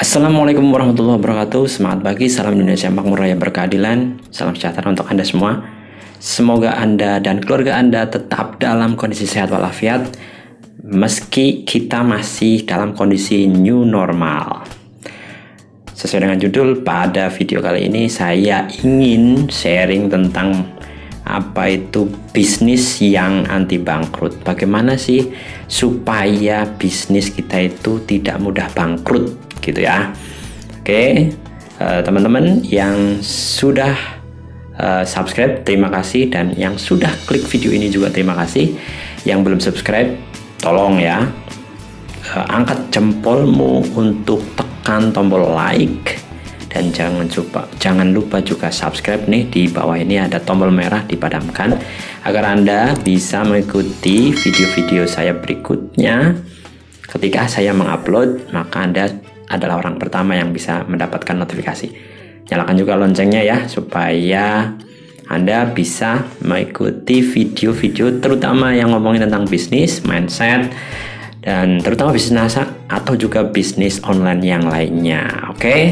Assalamualaikum warahmatullahi wabarakatuh Semangat pagi, salam Indonesia makmur raya berkeadilan Salam sejahtera untuk Anda semua Semoga Anda dan keluarga Anda tetap dalam kondisi sehat walafiat Meski kita masih dalam kondisi new normal Sesuai dengan judul, pada video kali ini saya ingin sharing tentang apa itu bisnis yang anti bangkrut. Bagaimana sih supaya bisnis kita itu tidak mudah bangkrut? Gitu ya. Oke uh, teman-teman yang sudah uh, subscribe terima kasih. Dan yang sudah klik video ini juga terima kasih. Yang belum subscribe tolong ya. Uh, angkat jempolmu untuk tekan tombol like. Dan jangan lupa jangan lupa juga subscribe nih. Di bawah ini ada tombol merah dipadamkan. Agar Anda bisa mengikuti video-video saya berikutnya. Ketika saya mengupload maka Anda adalah orang pertama yang bisa mendapatkan notifikasi. Nyalakan juga loncengnya ya supaya Anda bisa mengikuti video-video terutama yang ngomongin tentang bisnis, mindset, dan terutama bisnis NASA atau juga bisnis online yang lainnya. Oke. Okay?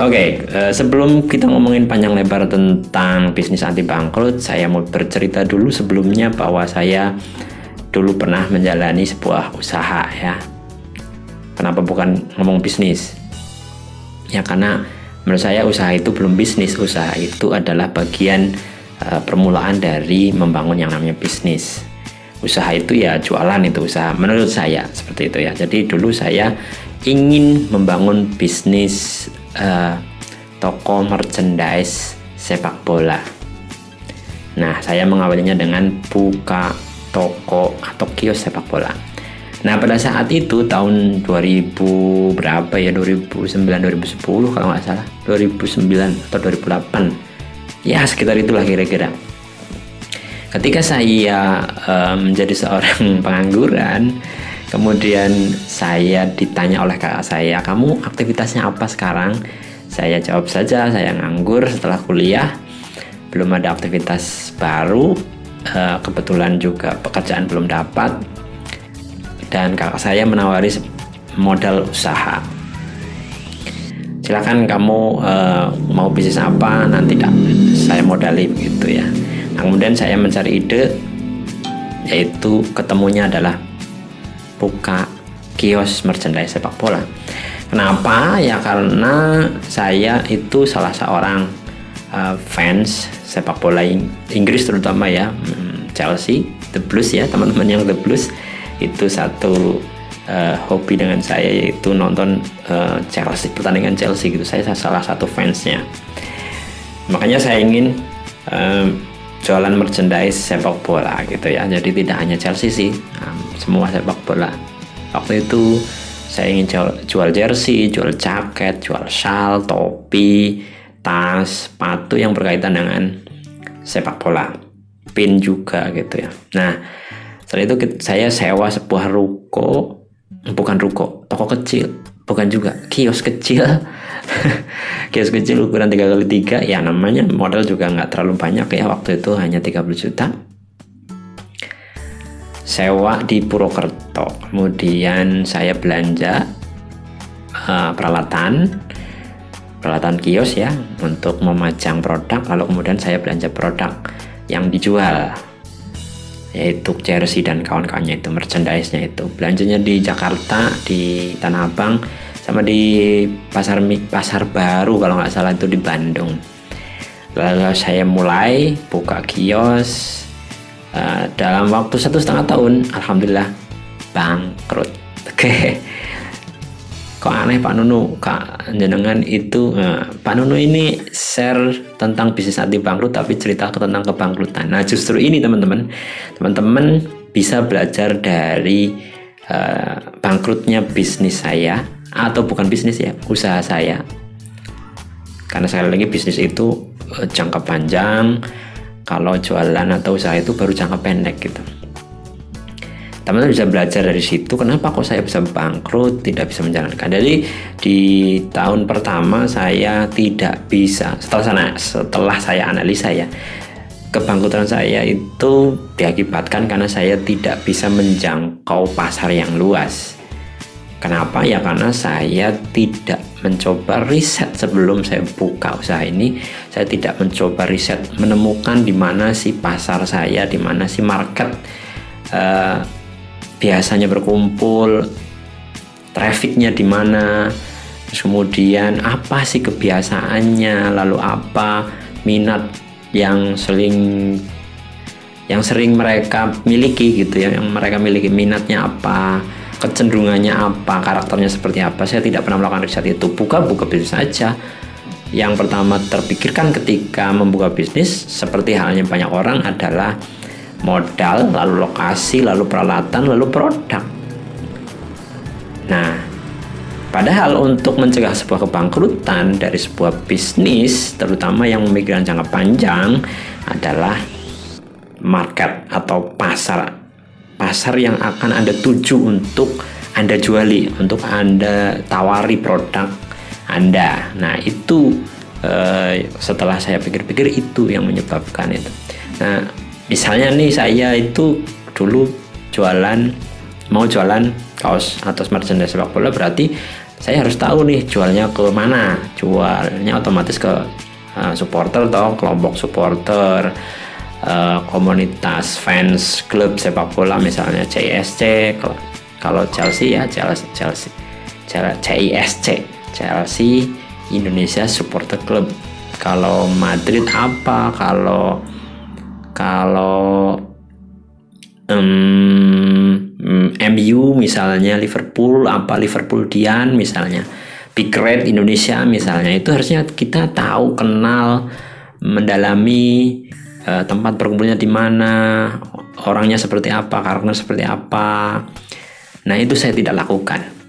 Oke, okay, eh, sebelum kita ngomongin panjang lebar tentang bisnis anti bangkrut, saya mau bercerita dulu sebelumnya bahwa saya dulu pernah menjalani sebuah usaha ya Kenapa bukan ngomong bisnis? Ya karena menurut saya usaha itu belum bisnis, usaha itu adalah bagian uh, permulaan dari membangun yang namanya bisnis. Usaha itu ya jualan itu usaha menurut saya seperti itu ya. Jadi dulu saya ingin membangun bisnis uh, toko merchandise sepak bola. Nah, saya mengawalinya dengan buka toko atau kios sepak bola. Nah pada saat itu tahun 2000 berapa ya? 2009 2010 kalau nggak salah. 2009 atau 2008 ya sekitar itulah kira-kira. Ketika saya um, menjadi seorang pengangguran kemudian saya ditanya oleh kakak saya kamu aktivitasnya apa sekarang? Saya jawab saja saya nganggur setelah kuliah. Belum ada aktivitas baru. Uh, kebetulan juga pekerjaan belum dapat dan kakak saya menawari modal usaha. Silakan kamu uh, mau bisnis apa nanti dah saya modali gitu ya. Nah, kemudian saya mencari ide yaitu ketemunya adalah buka kios merchandise sepak bola. Kenapa? Ya karena saya itu salah seorang uh, fans sepak bola Inggris terutama ya. Hmm, Chelsea The Blues ya teman-teman yang The Blues itu satu uh, hobi dengan saya yaitu nonton uh, Chelsea pertandingan Chelsea gitu. Saya salah satu fansnya. Makanya saya ingin uh, jualan merchandise sepak bola gitu ya. Jadi tidak hanya Chelsea sih um, semua sepak bola. Waktu itu saya ingin jual, jual jersey jual jaket jual shawl topi tas sepatu yang berkaitan dengan sepak bola. Pin juga gitu ya. Nah setelah itu saya sewa sebuah ruko, bukan ruko, toko kecil, bukan juga kios kecil. kios kecil ukuran 3 kali 3 ya namanya modal juga nggak terlalu banyak ya. Waktu itu hanya 30 juta. Sewa di Purwokerto. Kemudian saya belanja uh, peralatan. Peralatan kios ya untuk memajang produk. Lalu kemudian saya belanja produk yang dijual yaitu jersey dan kawan-kawannya itu merchandise-nya itu. Belanjanya di Jakarta di Tanah Abang sama di pasar pasar baru kalau nggak salah itu di Bandung. Lalu saya mulai buka kios uh, dalam waktu satu setengah tahun alhamdulillah bangkrut. Oke. okay kok aneh Pak Nunu? Kak jenengan itu nah, Pak Nunu ini share tentang bisnis anti bangkrut tapi cerita tentang kebangkrutan. Nah justru ini teman-teman. Teman-teman bisa belajar dari uh, bangkrutnya bisnis saya atau bukan bisnis ya usaha saya. Karena sekali lagi bisnis itu uh, jangka panjang. Kalau jualan atau usaha itu baru jangka pendek gitu teman-teman bisa belajar dari situ kenapa kok saya bisa bangkrut tidak bisa menjalankan jadi di tahun pertama saya tidak bisa setelah sana setelah saya analisa ya kebangkrutan saya itu diakibatkan karena saya tidak bisa menjangkau pasar yang luas Kenapa? Ya karena saya tidak mencoba riset sebelum saya buka usaha ini. Saya tidak mencoba riset menemukan di mana si pasar saya, di mana si market uh, biasanya berkumpul, trafficnya di mana, kemudian apa sih kebiasaannya, lalu apa minat yang sering yang sering mereka miliki gitu ya, yang mereka miliki minatnya apa kecenderungannya apa, karakternya seperti apa. Saya tidak pernah melakukan riset itu. Buka buka bisnis saja. Yang pertama terpikirkan ketika membuka bisnis seperti halnya banyak orang adalah modal, lalu lokasi, lalu peralatan, lalu produk. Nah, padahal untuk mencegah sebuah kebangkrutan dari sebuah bisnis, terutama yang memikirkan jangka panjang adalah market atau pasar pasar yang akan Anda tuju untuk Anda juali, untuk Anda tawari produk Anda. Nah, itu eh, setelah saya pikir-pikir itu yang menyebabkan itu. Nah, misalnya nih saya itu dulu jualan mau jualan kaos atau merchandise sepak bola berarti saya harus tahu nih jualnya ke mana. Jualnya otomatis ke uh, supporter atau kelompok supporter uh, komunitas fans klub sepak bola misalnya CISC kalau Chelsea ya Chelsea Chelsea CISC Chelsea Indonesia Supporter Club kalau Madrid apa kalau kalau um, MU misalnya Liverpool apa Liverpool Dian misalnya Big Red Indonesia misalnya itu harusnya kita tahu kenal mendalami uh, tempat berkumpulnya di mana, orangnya seperti apa, karakternya seperti apa. Nah, itu saya tidak lakukan.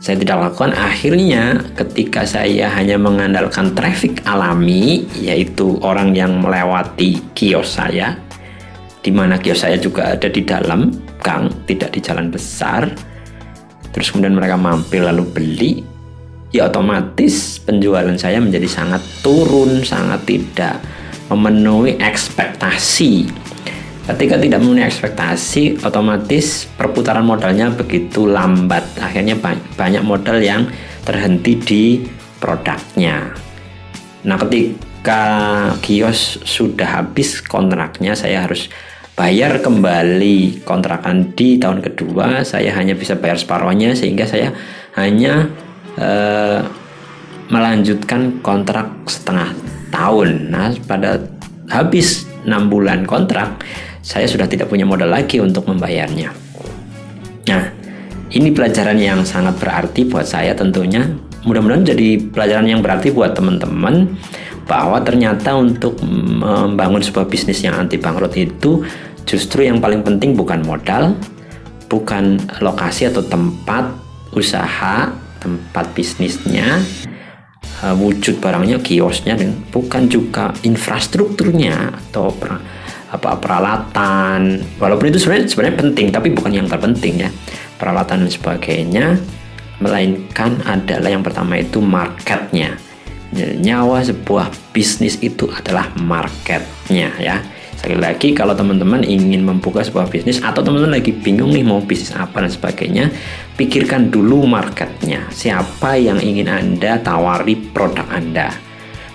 Saya tidak lakukan akhirnya ketika saya hanya mengandalkan traffic alami yaitu orang yang melewati kios saya di mana kios saya juga ada di dalam gang, tidak di jalan besar. Terus kemudian mereka mampir lalu beli, ya otomatis penjualan saya menjadi sangat turun, sangat tidak memenuhi ekspektasi. Ketika tidak memenuhi ekspektasi, otomatis perputaran modalnya begitu lambat. Akhirnya banyak modal yang terhenti di produknya. Nah, ketika kios sudah habis kontraknya, saya harus bayar kembali kontrakan di tahun kedua. Saya hanya bisa bayar separuhnya sehingga saya hanya uh, melanjutkan kontrak setengah tahun. Nah, pada habis enam bulan kontrak, saya sudah tidak punya modal lagi untuk membayarnya. Nah, ini pelajaran yang sangat berarti buat saya tentunya. Mudah-mudahan jadi pelajaran yang berarti buat teman-teman bahwa ternyata untuk membangun sebuah bisnis yang anti bangkrut itu justru yang paling penting bukan modal, bukan lokasi atau tempat usaha, tempat bisnisnya, uh, wujud barangnya kiosnya dan bukan juga infrastrukturnya atau apa peralatan walaupun itu sebenarnya sebenarnya penting tapi bukan yang terpenting ya peralatan dan sebagainya melainkan adalah yang pertama itu marketnya nyawa sebuah bisnis itu adalah marketnya ya Sekali lagi kalau teman-teman ingin membuka sebuah bisnis atau teman-teman lagi bingung nih mau bisnis apa dan sebagainya, pikirkan dulu marketnya. Siapa yang ingin Anda tawari produk Anda.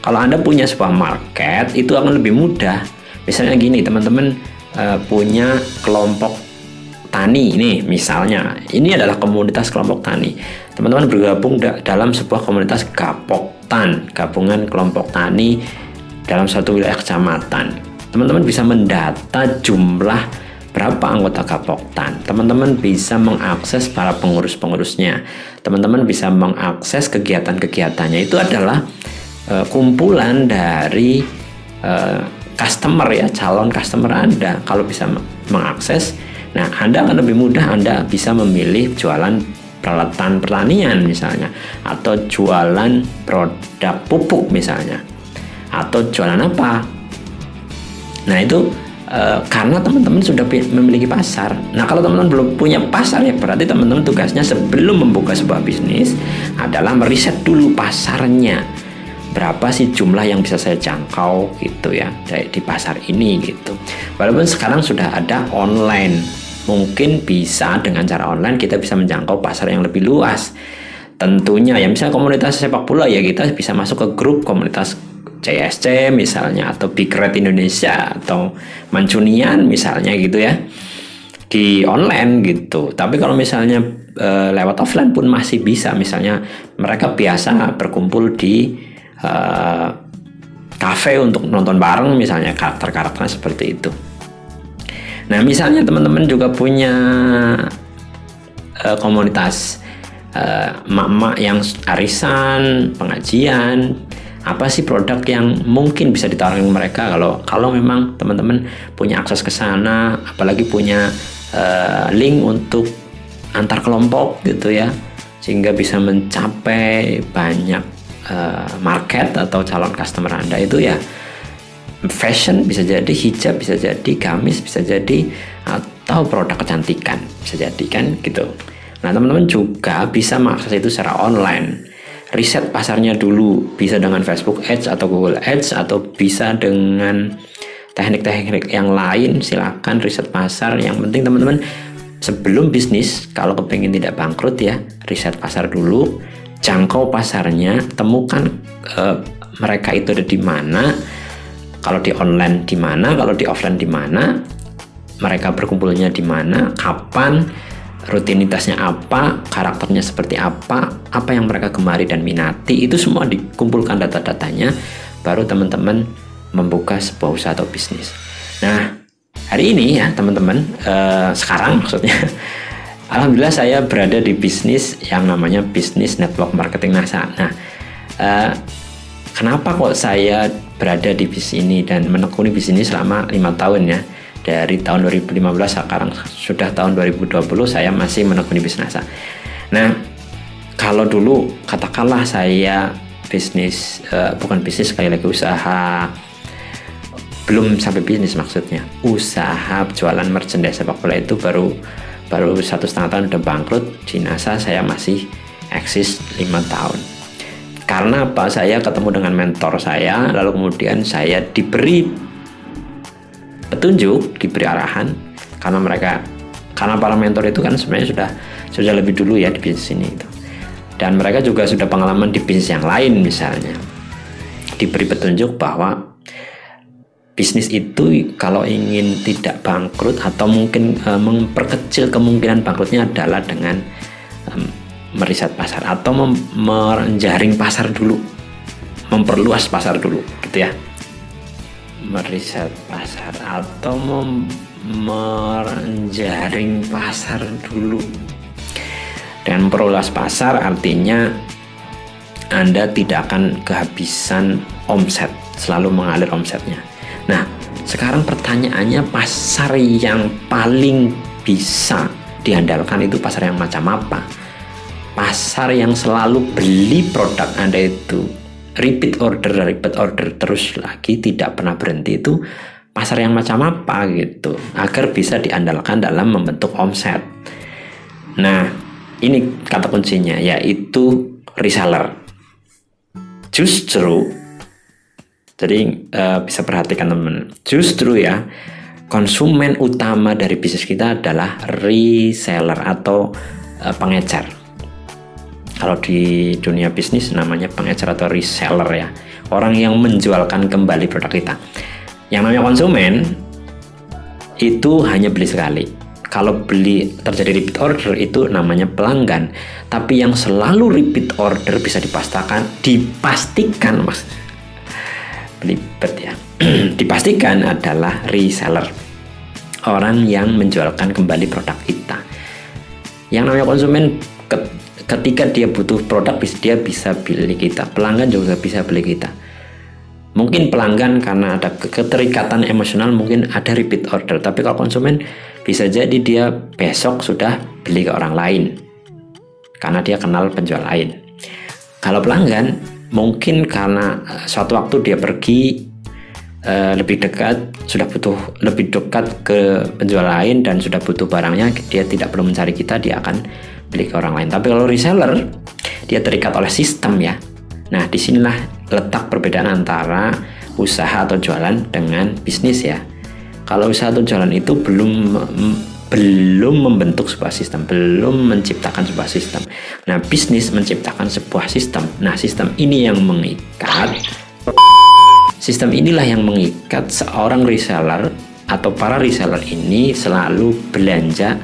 Kalau Anda punya sebuah market, itu akan lebih mudah. Misalnya gini, teman-teman uh, punya kelompok tani ini misalnya. Ini adalah komunitas kelompok tani. Teman-teman bergabung da dalam sebuah komunitas gapoktan, gabungan kelompok tani dalam satu wilayah kecamatan teman-teman bisa mendata jumlah berapa anggota Gapoktan. Teman-teman bisa mengakses para pengurus-pengurusnya. Teman-teman bisa mengakses kegiatan-kegiatannya. Itu adalah uh, kumpulan dari uh, customer ya, calon customer Anda. Kalau bisa mengakses, nah Anda akan lebih mudah Anda bisa memilih jualan peralatan pertanian misalnya atau jualan produk pupuk misalnya atau jualan apa Nah itu e, karena teman-teman sudah memiliki pasar. Nah kalau teman-teman belum punya pasar ya berarti teman-teman tugasnya sebelum membuka sebuah bisnis adalah meriset dulu pasarnya. Berapa sih jumlah yang bisa saya jangkau gitu ya di pasar ini gitu. Walaupun sekarang sudah ada online mungkin bisa dengan cara online kita bisa menjangkau pasar yang lebih luas tentunya ya misalnya komunitas sepak bola ya kita bisa masuk ke grup komunitas CSC misalnya atau Big Red Indonesia atau Mancunian misalnya gitu ya di online gitu. Tapi kalau misalnya e, lewat offline pun masih bisa. Misalnya mereka biasa berkumpul di e, cafe untuk nonton bareng misalnya karakter-karakternya seperti itu. Nah, misalnya teman-teman juga punya e, komunitas emak-emak yang arisan, pengajian, apa sih produk yang mungkin bisa ditawarkan mereka? Kalau kalau memang teman-teman punya akses ke sana, apalagi punya uh, link untuk antar kelompok gitu ya sehingga bisa mencapai banyak uh, market atau calon customer anda itu ya fashion bisa jadi hijab bisa jadi gamis bisa jadi atau produk kecantikan bisa jadi kan gitu. Nah teman-teman juga bisa mengakses itu secara online. Riset pasarnya dulu bisa dengan Facebook Ads atau Google Ads atau bisa dengan teknik-teknik yang lain. Silakan riset pasar. Yang penting teman-teman sebelum bisnis kalau kepingin tidak bangkrut ya riset pasar dulu. Jangkau pasarnya temukan uh, mereka itu ada di mana kalau di online di mana kalau di offline di mana mereka berkumpulnya di mana kapan rutinitasnya apa karakternya seperti apa apa yang mereka gemari dan minati itu semua dikumpulkan data-datanya baru teman-teman membuka sebuah usaha atau bisnis. Nah, hari ini ya teman-teman, uh, sekarang maksudnya, alhamdulillah saya berada di bisnis yang namanya bisnis network marketing NASA. Nah, uh, kenapa kok saya berada di bisnis ini dan menekuni bisnis ini selama lima tahun ya? Dari tahun 2015 sekarang sudah tahun 2020 saya masih menekuni bisnis NASA. Nah, kalau dulu katakanlah saya bisnis uh, bukan bisnis sekali lagi usaha belum sampai bisnis maksudnya usaha jualan merchandise sepak bola itu baru baru satu setengah tahun udah bangkrut di NASA saya masih eksis lima tahun karena apa? Saya ketemu dengan mentor saya lalu kemudian saya diberi petunjuk diberi arahan karena mereka karena para mentor itu kan sebenarnya sudah sudah lebih dulu ya di bisnis ini itu. Dan mereka juga sudah pengalaman di bisnis yang lain misalnya. Diberi petunjuk bahwa bisnis itu kalau ingin tidak bangkrut atau mungkin e, memperkecil kemungkinan bangkrutnya adalah dengan meriset pasar atau mem, menjaring pasar dulu. Memperluas pasar dulu gitu ya. Meriset pasar atau mem, menjaring pasar dulu. Dan memperluas pasar artinya anda tidak akan kehabisan omset selalu mengalir omsetnya. Nah, sekarang pertanyaannya pasar yang paling bisa diandalkan itu pasar yang macam apa? Pasar yang selalu beli produk Anda itu repeat order, repeat order terus lagi tidak pernah berhenti itu pasar yang macam apa gitu agar bisa diandalkan dalam membentuk omset. Nah, ini kata kuncinya yaitu reseller. Justru jadi uh, bisa perhatikan teman-teman. Justru ya konsumen utama dari bisnis kita adalah reseller atau uh, pengecer. Kalau di dunia bisnis namanya pengecer atau reseller ya. Orang yang menjualkan kembali produk kita. Yang namanya konsumen itu hanya beli sekali. Kalau beli terjadi repeat order itu namanya pelanggan. Tapi yang selalu repeat order bisa dipastikan, dipastikan mas, belibet ya dipastikan adalah reseller orang yang menjualkan kembali produk kita yang namanya konsumen ketika dia butuh produk dia bisa beli kita. Pelanggan juga bisa beli kita. Mungkin pelanggan karena ada keterikatan emosional mungkin ada repeat order. Tapi kalau konsumen bisa jadi dia besok sudah beli ke orang lain. Karena dia kenal penjual lain. Kalau pelanggan mungkin karena eh, suatu waktu dia pergi uh, lebih dekat sudah butuh lebih dekat ke penjual lain dan sudah butuh barangnya dia tidak perlu mencari kita dia akan beli ke orang lain tapi kalau reseller dia terikat oleh sistem ya nah di sinilah letak perbedaan antara usaha atau jualan dengan bisnis ya kalau usaha atau jualan itu belum belum membentuk sebuah sistem, belum menciptakan sebuah sistem. Nah, bisnis menciptakan sebuah sistem. Nah, sistem ini yang mengikat sistem inilah yang mengikat seorang reseller atau para reseller ini selalu belanja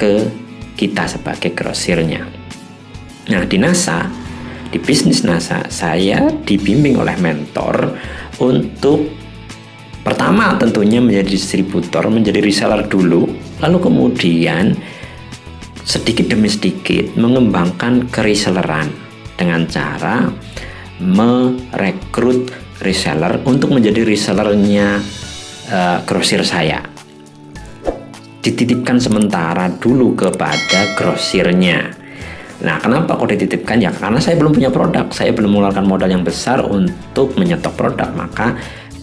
ke kita sebagai grosirnya. Nah, di NASA, di bisnis NASA, saya dibimbing oleh mentor untuk Pertama tentunya menjadi distributor, menjadi reseller dulu, lalu kemudian sedikit demi sedikit mengembangkan kereselleran dengan cara merekrut reseller untuk menjadi resellernya uh, grosir saya. Dititipkan sementara dulu kepada grosirnya. Nah, kenapa kok dititipkan? Ya, karena saya belum punya produk, saya belum mengeluarkan modal yang besar untuk menyetok produk, maka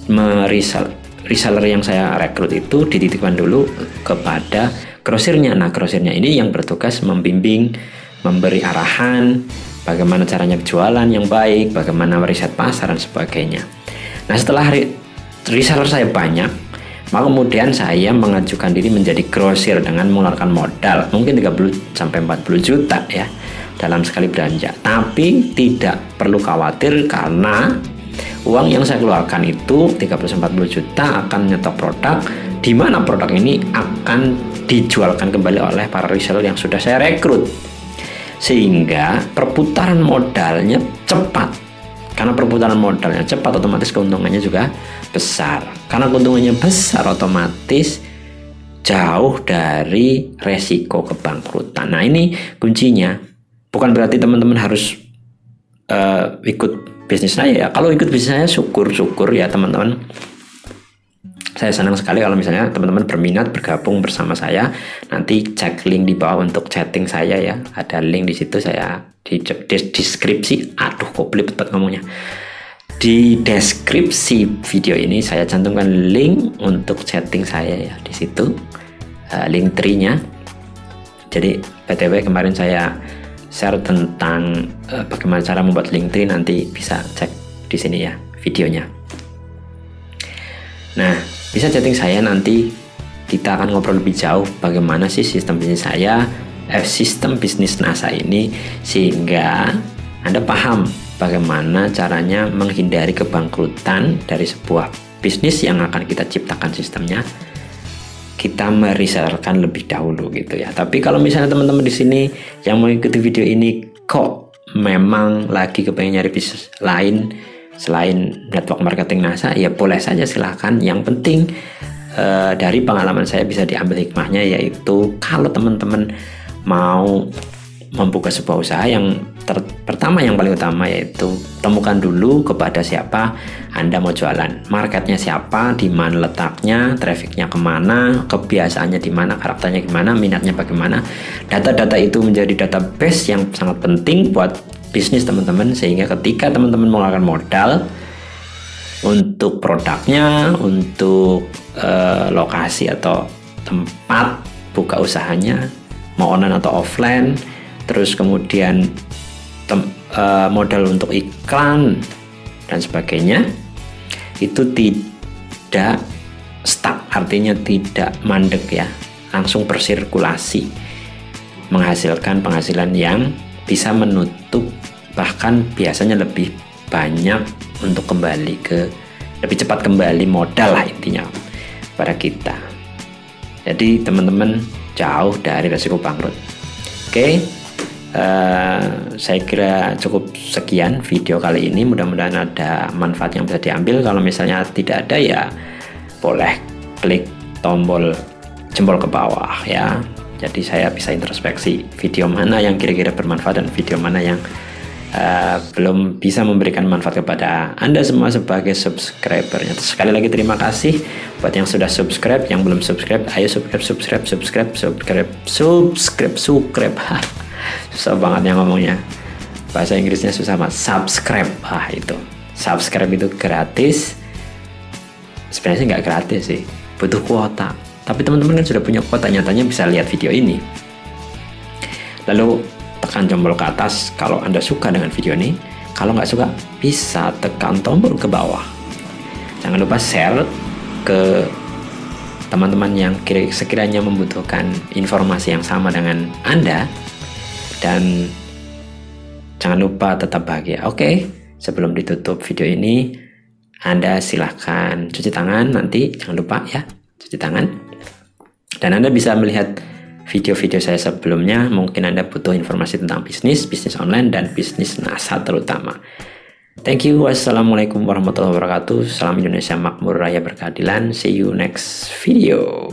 meresell reseller yang saya rekrut itu dititipkan dulu kepada grosirnya. Nah, grosirnya ini yang bertugas membimbing, memberi arahan, bagaimana caranya jualan yang baik, bagaimana riset pasar dan sebagainya. Nah, setelah reseller saya banyak, maka kemudian saya mengajukan diri menjadi grosir dengan mengeluarkan modal mungkin 30 sampai 40 juta ya dalam sekali belanja. Tapi tidak perlu khawatir karena uang yang saya keluarkan itu 30-40 juta akan nyetok produk di mana produk ini akan dijualkan kembali oleh para reseller yang sudah saya rekrut sehingga perputaran modalnya cepat karena perputaran modalnya cepat otomatis keuntungannya juga besar. Karena keuntungannya besar otomatis jauh dari resiko kebangkrutan. Nah ini kuncinya. Bukan berarti teman-teman harus uh, ikut bisnis saya ya. Kalau ikut bisnis saya syukur-syukur ya teman-teman saya senang sekali kalau misalnya teman-teman berminat bergabung bersama saya. Nanti cek link di bawah untuk chatting saya ya. Ada link di situ saya di, deskripsi. Aduh kok belibet ngomongnya. Di deskripsi video ini saya cantumkan link untuk chatting saya ya di situ. Uh, link tree-nya. Jadi btw kemarin saya share tentang uh, bagaimana cara membuat link tree. Nanti bisa cek di sini ya videonya. Nah, bisa chatting saya nanti kita akan ngobrol lebih jauh bagaimana sih sistem bisnis saya, eh, sistem bisnis NASA ini sehingga Anda paham bagaimana caranya menghindari kebangkrutan dari sebuah bisnis yang akan kita ciptakan sistemnya kita merisalkan lebih dahulu gitu ya. Tapi kalau misalnya teman-teman di sini yang mengikuti video ini kok memang lagi kepengen nyari bisnis lain selain network marketing NASA, ya boleh saja silahkan. Yang penting uh, dari pengalaman saya bisa diambil hikmahnya yaitu kalau teman-teman mau membuka sebuah usaha yang pertama yang paling utama yaitu temukan dulu kepada siapa Anda mau jualan, marketnya siapa, di mana letaknya, trafficnya ke mana, kebiasaannya di mana, karakternya gimana, minatnya bagaimana. Data-data itu menjadi database yang sangat penting buat bisnis teman-teman sehingga ketika teman-teman mengeluarkan modal untuk produknya, untuk uh, lokasi atau tempat buka usahanya, mau online atau offline terus kemudian tem, uh, modal untuk iklan dan sebagainya itu tidak stuck artinya tidak mandek ya. Langsung bersirkulasi menghasilkan penghasilan yang bisa menutup bahkan biasanya lebih banyak untuk kembali ke lebih cepat kembali modal lah intinya pada kita. Jadi teman-teman jauh dari resiko bangkrut. Oke okay? Uh, saya kira cukup sekian video kali ini. Mudah-mudahan ada manfaat yang bisa diambil. Kalau misalnya tidak ada ya boleh klik tombol jempol ke bawah ya jadi saya bisa introspeksi video mana yang kira-kira bermanfaat dan video mana yang uh, belum bisa memberikan manfaat kepada Anda semua sebagai subscribernya. Sekali lagi terima kasih buat yang sudah subscribe, yang belum subscribe, ayo subscribe, subscribe, subscribe, subscribe, subscribe, subscribe. susah banget yang ngomongnya. Bahasa Inggrisnya susah mas subscribe. Ah itu. Subscribe itu gratis. Sebenarnya nggak gratis sih. Butuh kuota tapi teman-teman kan sudah punya kuota nyatanya bisa lihat video ini. Lalu tekan tombol ke atas kalau anda suka dengan video ini. Kalau nggak suka bisa tekan tombol ke bawah. Jangan lupa share ke teman-teman yang sekiranya membutuhkan informasi yang sama dengan Anda. Dan jangan lupa tetap bahagia. Oke, sebelum ditutup video ini, Anda silahkan cuci tangan nanti, jangan lupa ya, cuci tangan. Dan Anda bisa melihat video-video saya sebelumnya, mungkin Anda butuh informasi tentang bisnis, bisnis online, dan bisnis NASA terutama. Thank you. Wassalamualaikum warahmatullahi wabarakatuh. Salam Indonesia makmur raya berkeadilan. See you next video.